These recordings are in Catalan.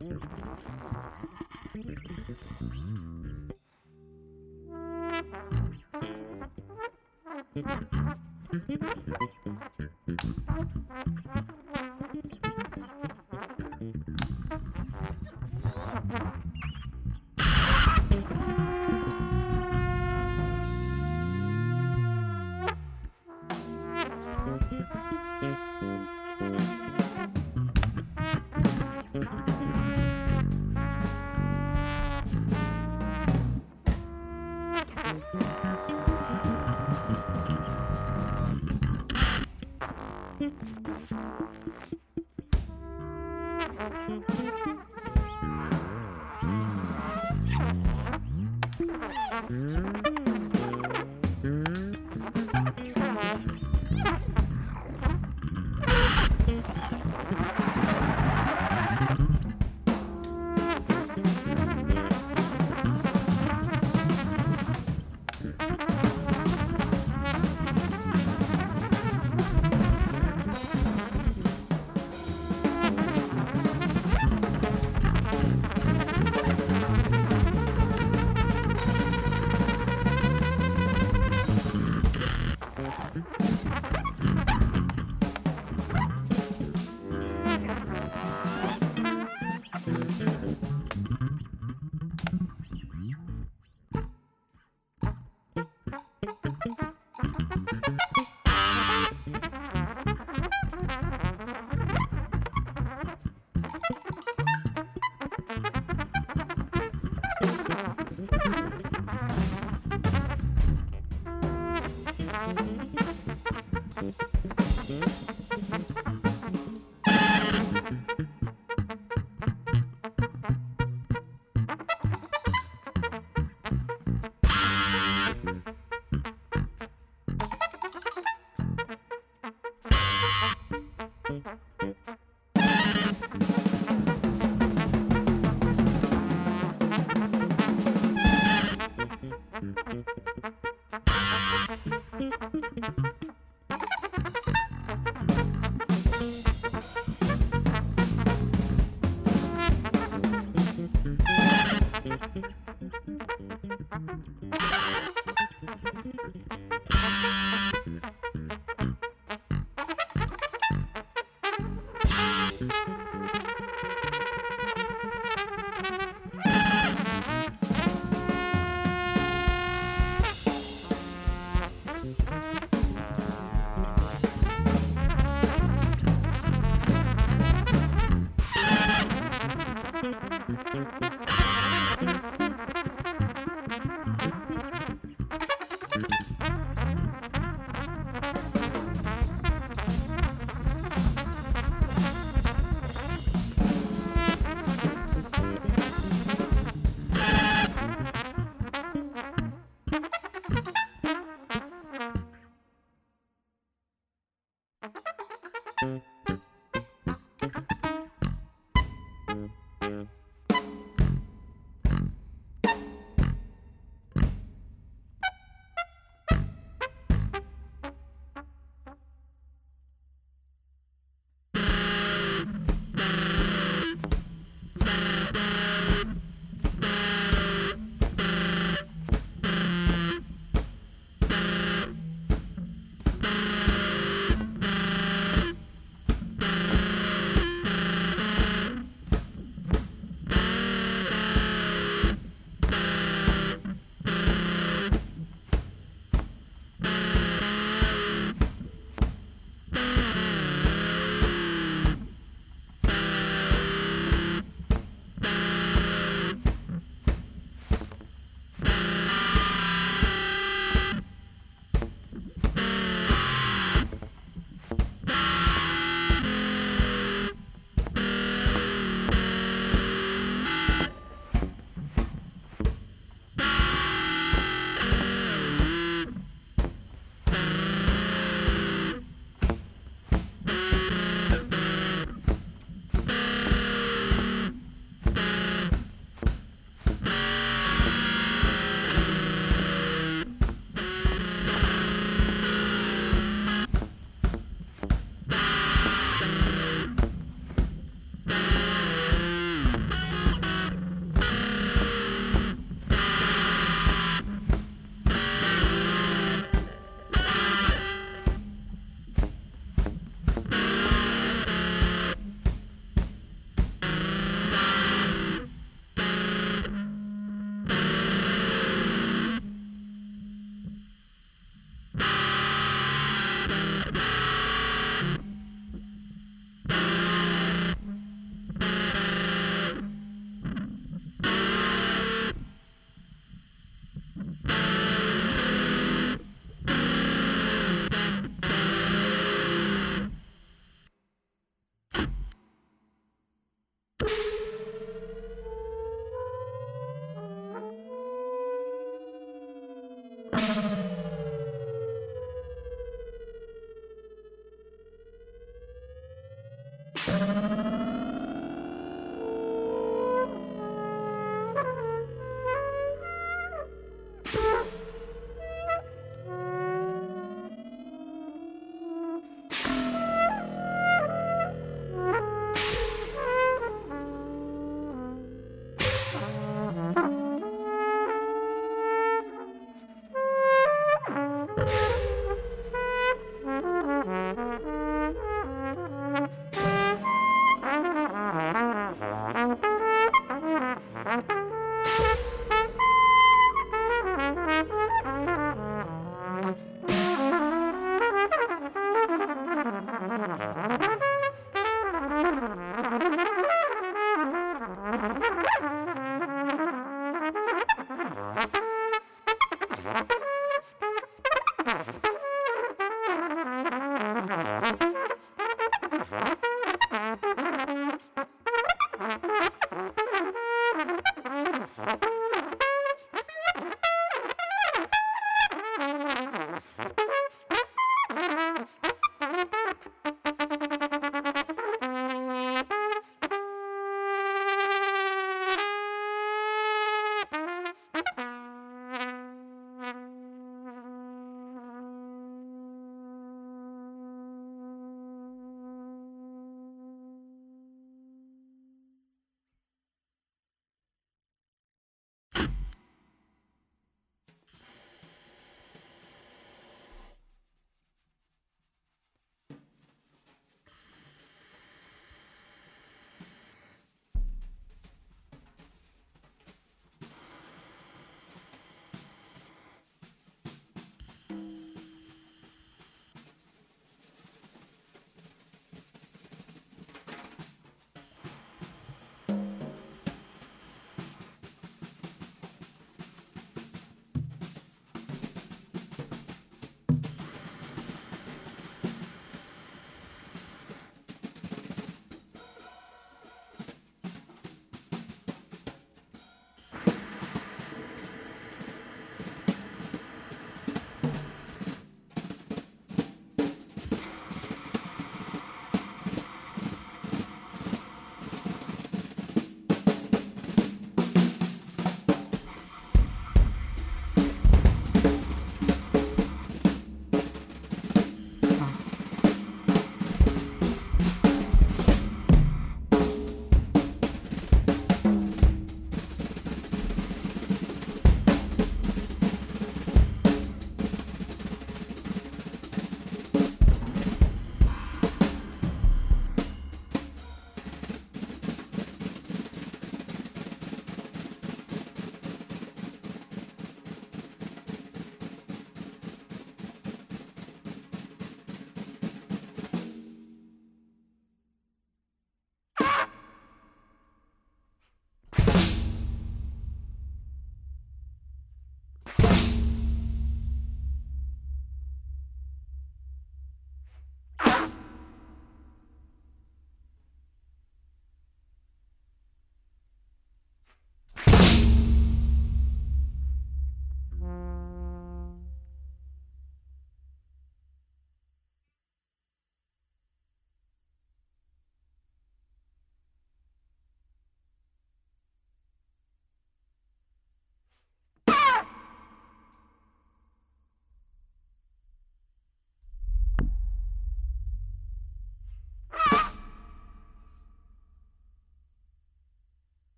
Thank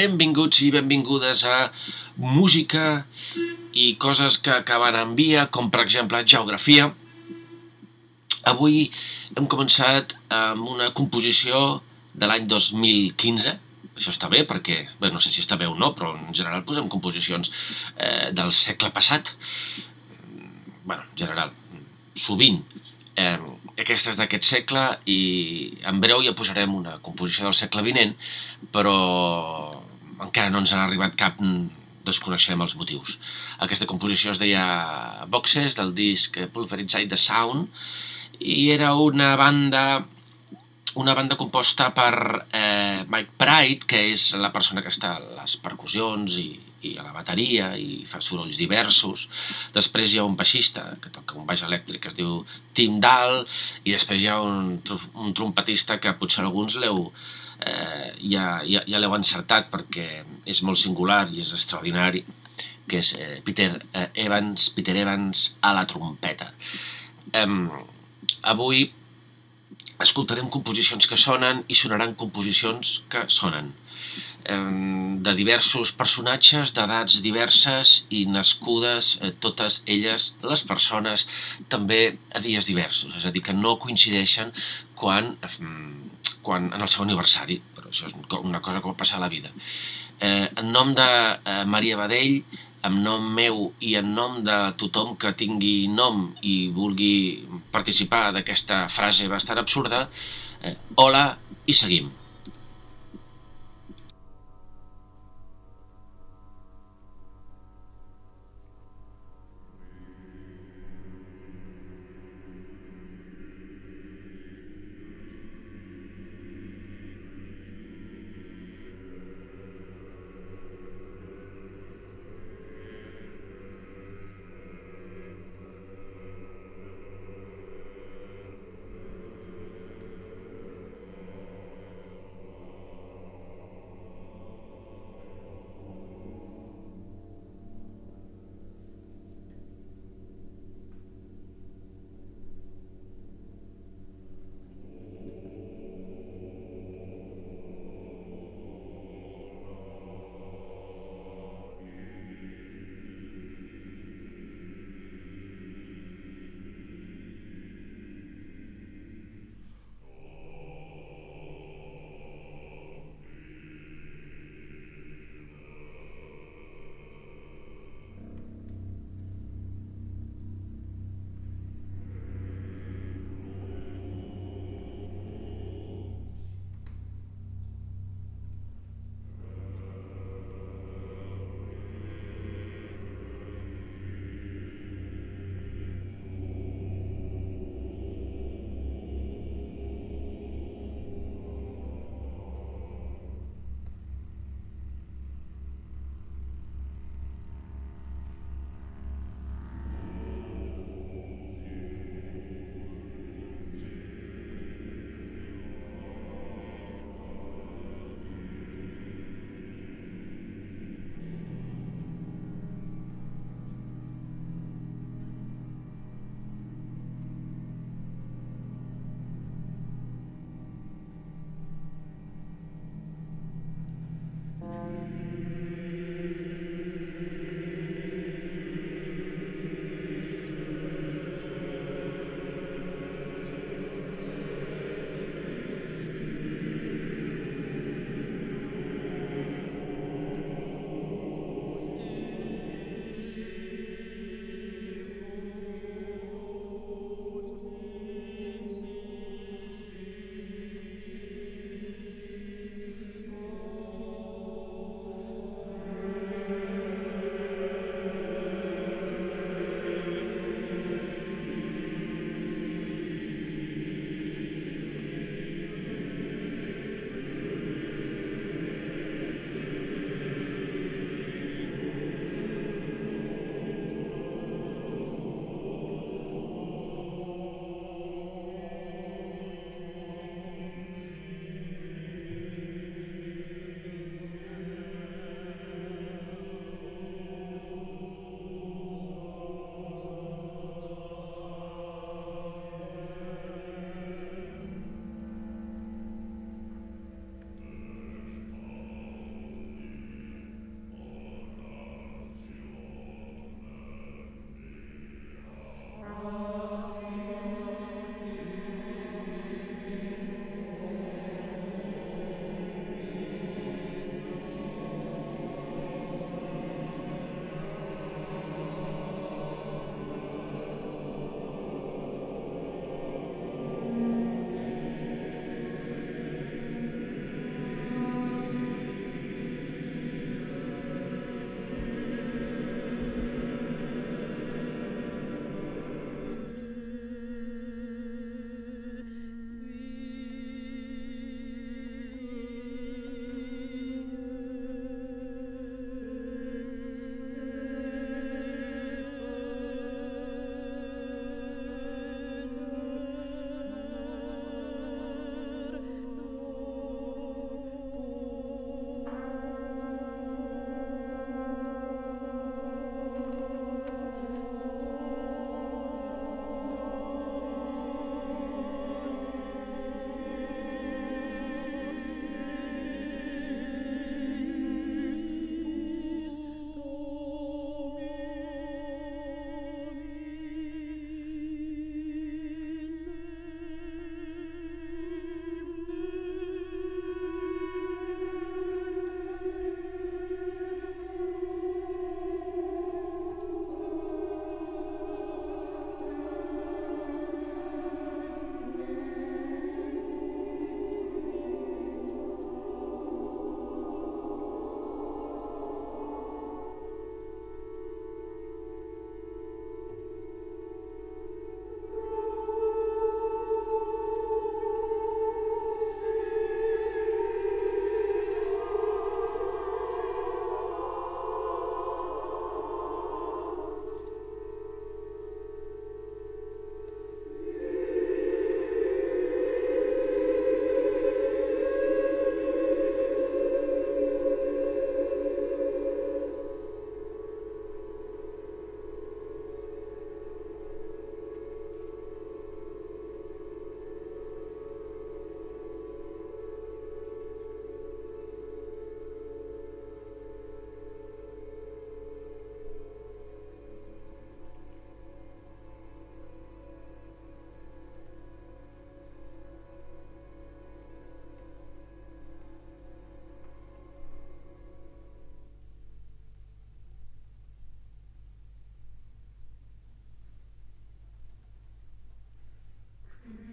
benvinguts i benvingudes a música i coses que acaben en via, com per exemple geografia. Avui hem començat amb una composició de l'any 2015, això està bé perquè, bé, no sé si està bé o no, però en general posem composicions eh, del segle passat. bueno, en general, sovint. Eh, aquesta és d'aquest segle i en breu ja posarem una composició del segle vinent, però encara no ens ha arribat cap, desconeixem els motius. Aquesta composició es deia Boxes, del disc Pulverized the Sound, i era una banda una banda composta per eh, Mike Pride, que és la persona que està a les percussions i, i a la bateria i fa sorolls diversos. Després hi ha un baixista que toca un baix elèctric que es diu Tim Dahl i després hi ha un, un trompetista que potser alguns l'heu eh, ja, ja, ja l'heu encertat perquè és molt singular i és extraordinari que és eh, Peter eh, Evans, Peter Evans a la trompeta. Eh, avui escoltarem composicions que sonen i sonaran composicions que sonen de diversos personatges d'edats diverses i nascudes eh, totes elles, les persones, també a dies diversos, és a dir, que no coincideixen quan, quan en el seu aniversari, però això és una cosa que va passar a la vida. Eh, en nom de eh, Maria Badell, en nom meu i en nom de tothom que tingui nom i vulgui participar d'aquesta frase bastant absurda, eh, hola i seguim.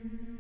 Mm-hmm.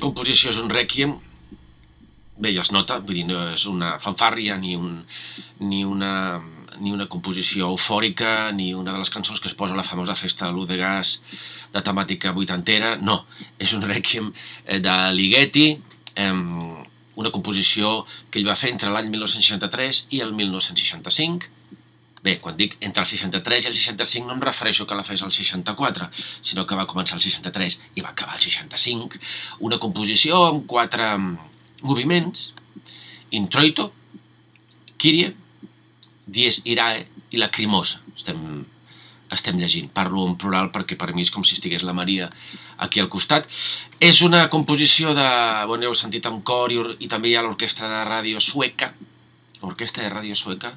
Composició és un requiem, bé, ja es nota, vull dir, no és una fanfàrria ni, un, ni, una, ni una composició eufòrica, ni una de les cançons que es posa a la famosa festa de de Gas de temàtica vuitantera, no, és un requiem eh, de Ligeti, una composició que ell va fer entre l'any 1963 i el 1965, Bé, quan dic entre el 63 i el 65 no em refereixo que la fes al 64, sinó que va començar el 63 i va acabar el 65. Una composició amb quatre moviments, introito, Kyrie, dies irae i lacrimosa. Estem, estem llegint. Parlo en plural perquè per mi és com si estigués la Maria aquí al costat. És una composició de... Bueno, heu sentit amb cor i, i també hi ha l'orquestra de ràdio sueca, l'orquestra de ràdio sueca,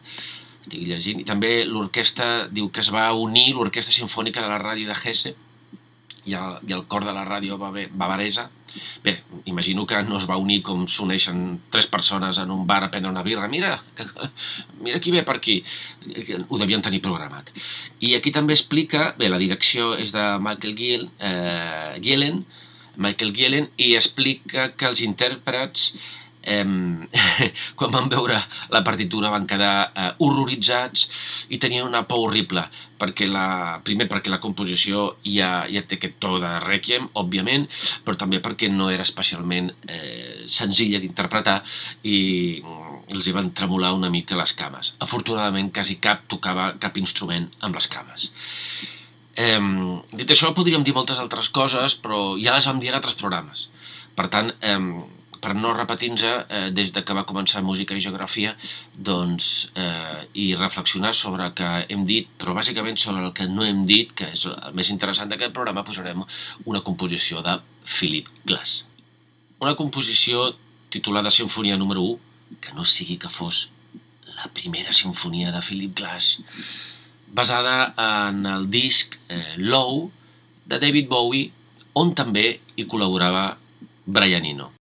estic llegint, i també l'orquestra diu que es va unir l'orquestra sinfònica de la ràdio de Hesse i el, i el cor de la ràdio bavaresa. Bé, imagino que no es va unir com s'uneixen tres persones en un bar a prendre una birra. Mira, que, mira qui ve per aquí. Ho devien tenir programat. I aquí també explica, bé, la direcció és de Michael Giel, eh, Gielen, Michael Gielen, i explica que els intèrprets eh, quan van veure la partitura van quedar eh, horroritzats i tenien una por horrible, perquè la, primer perquè la composició ja, ja té aquest to de Requiem, òbviament, però també perquè no era especialment eh, senzilla d'interpretar i els hi van tremolar una mica les cames. Afortunadament, quasi cap tocava cap instrument amb les cames. Eh, dit això, podríem dir moltes altres coses, però ja les vam dir en altres programes. Per tant, eh, per no repetir-nos eh, des de que va començar música i geografia doncs, eh, i reflexionar sobre el que hem dit, però bàsicament sobre el que no hem dit, que és el més interessant d'aquest programa, posarem una composició de Philip Glass. Una composició titulada Sinfonia número 1, que no sigui que fos la primera sinfonia de Philip Glass, basada en el disc eh, Low de David Bowie, on també hi col·laborava Brian Eno.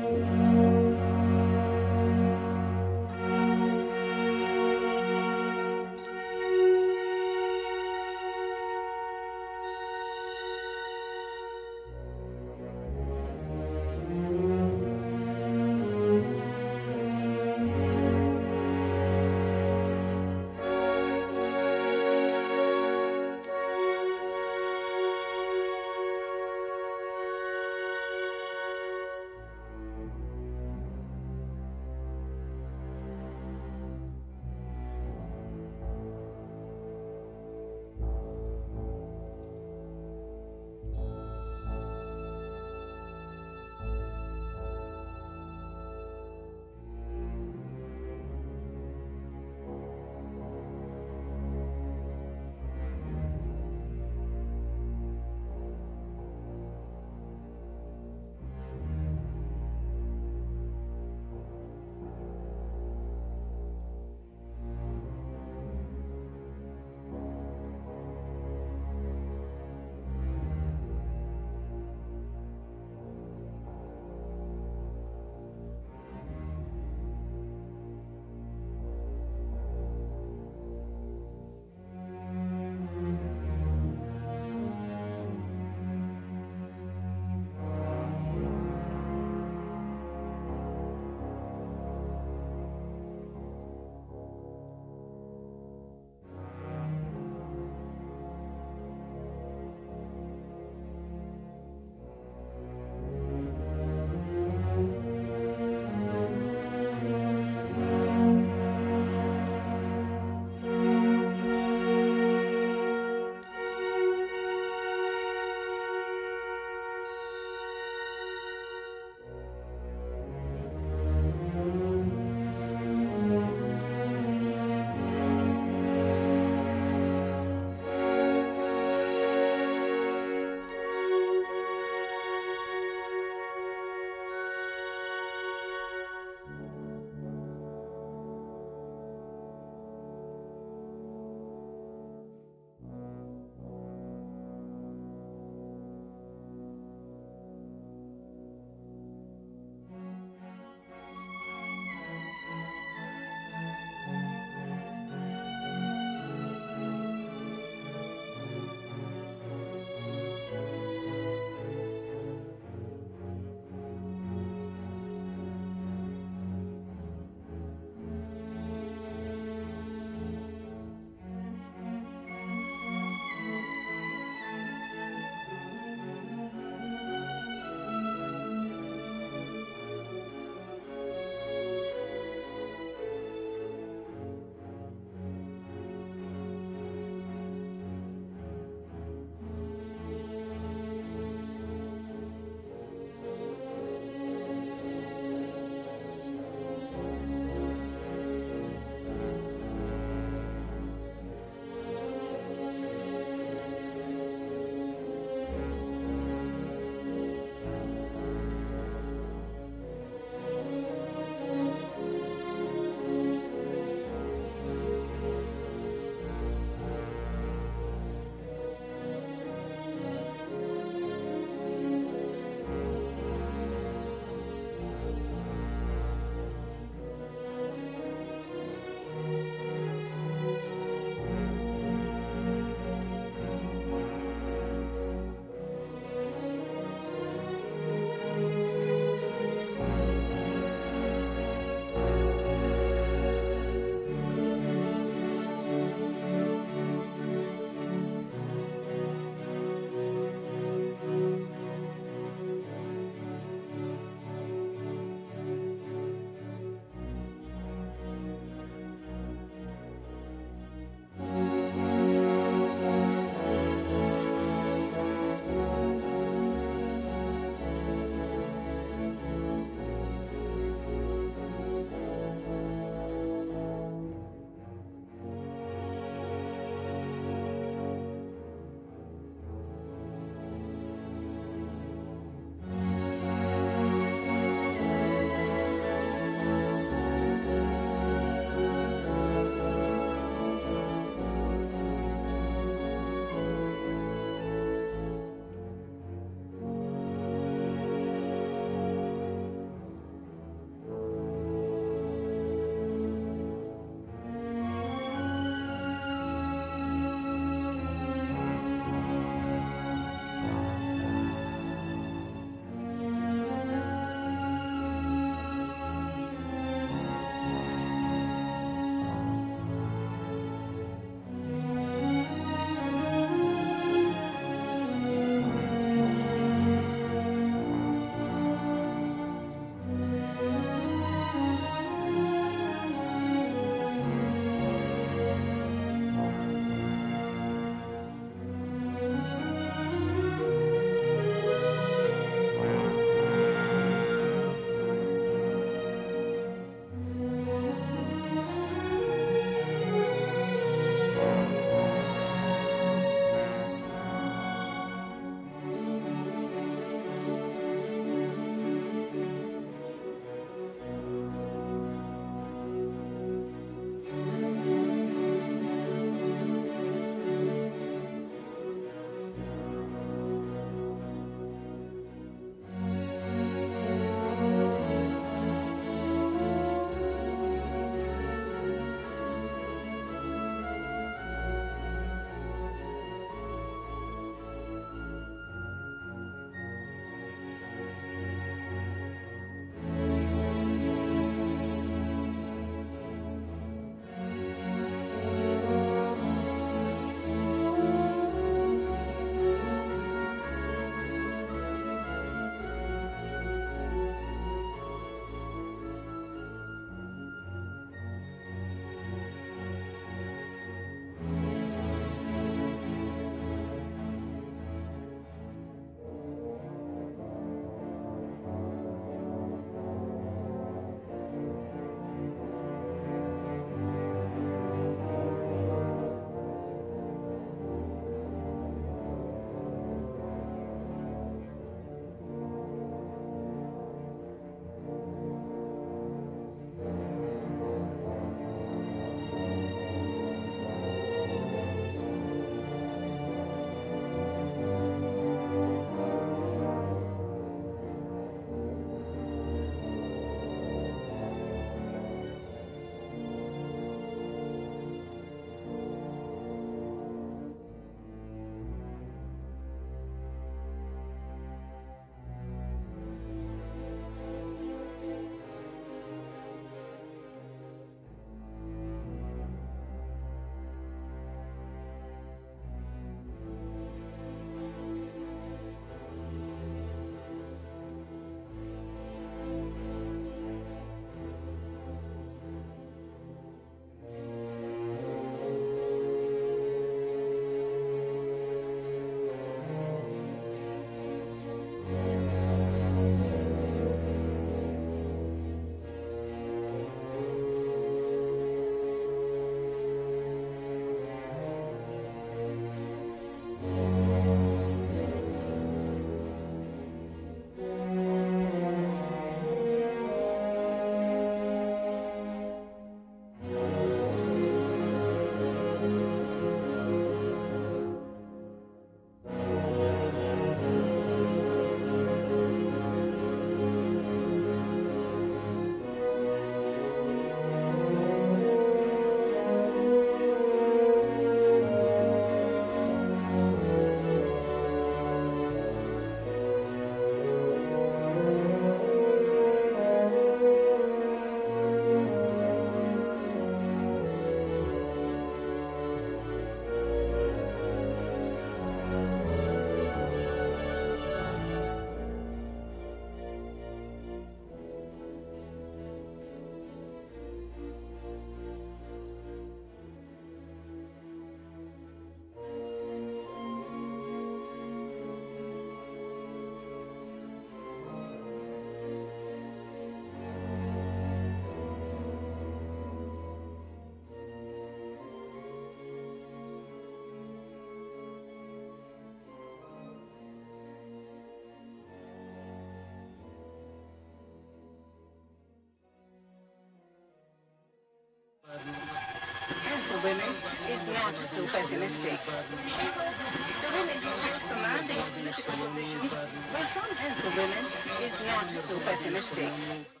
Women is not so pessimistic. The women who have commanding political positions, well, some for women is not so pessimistic.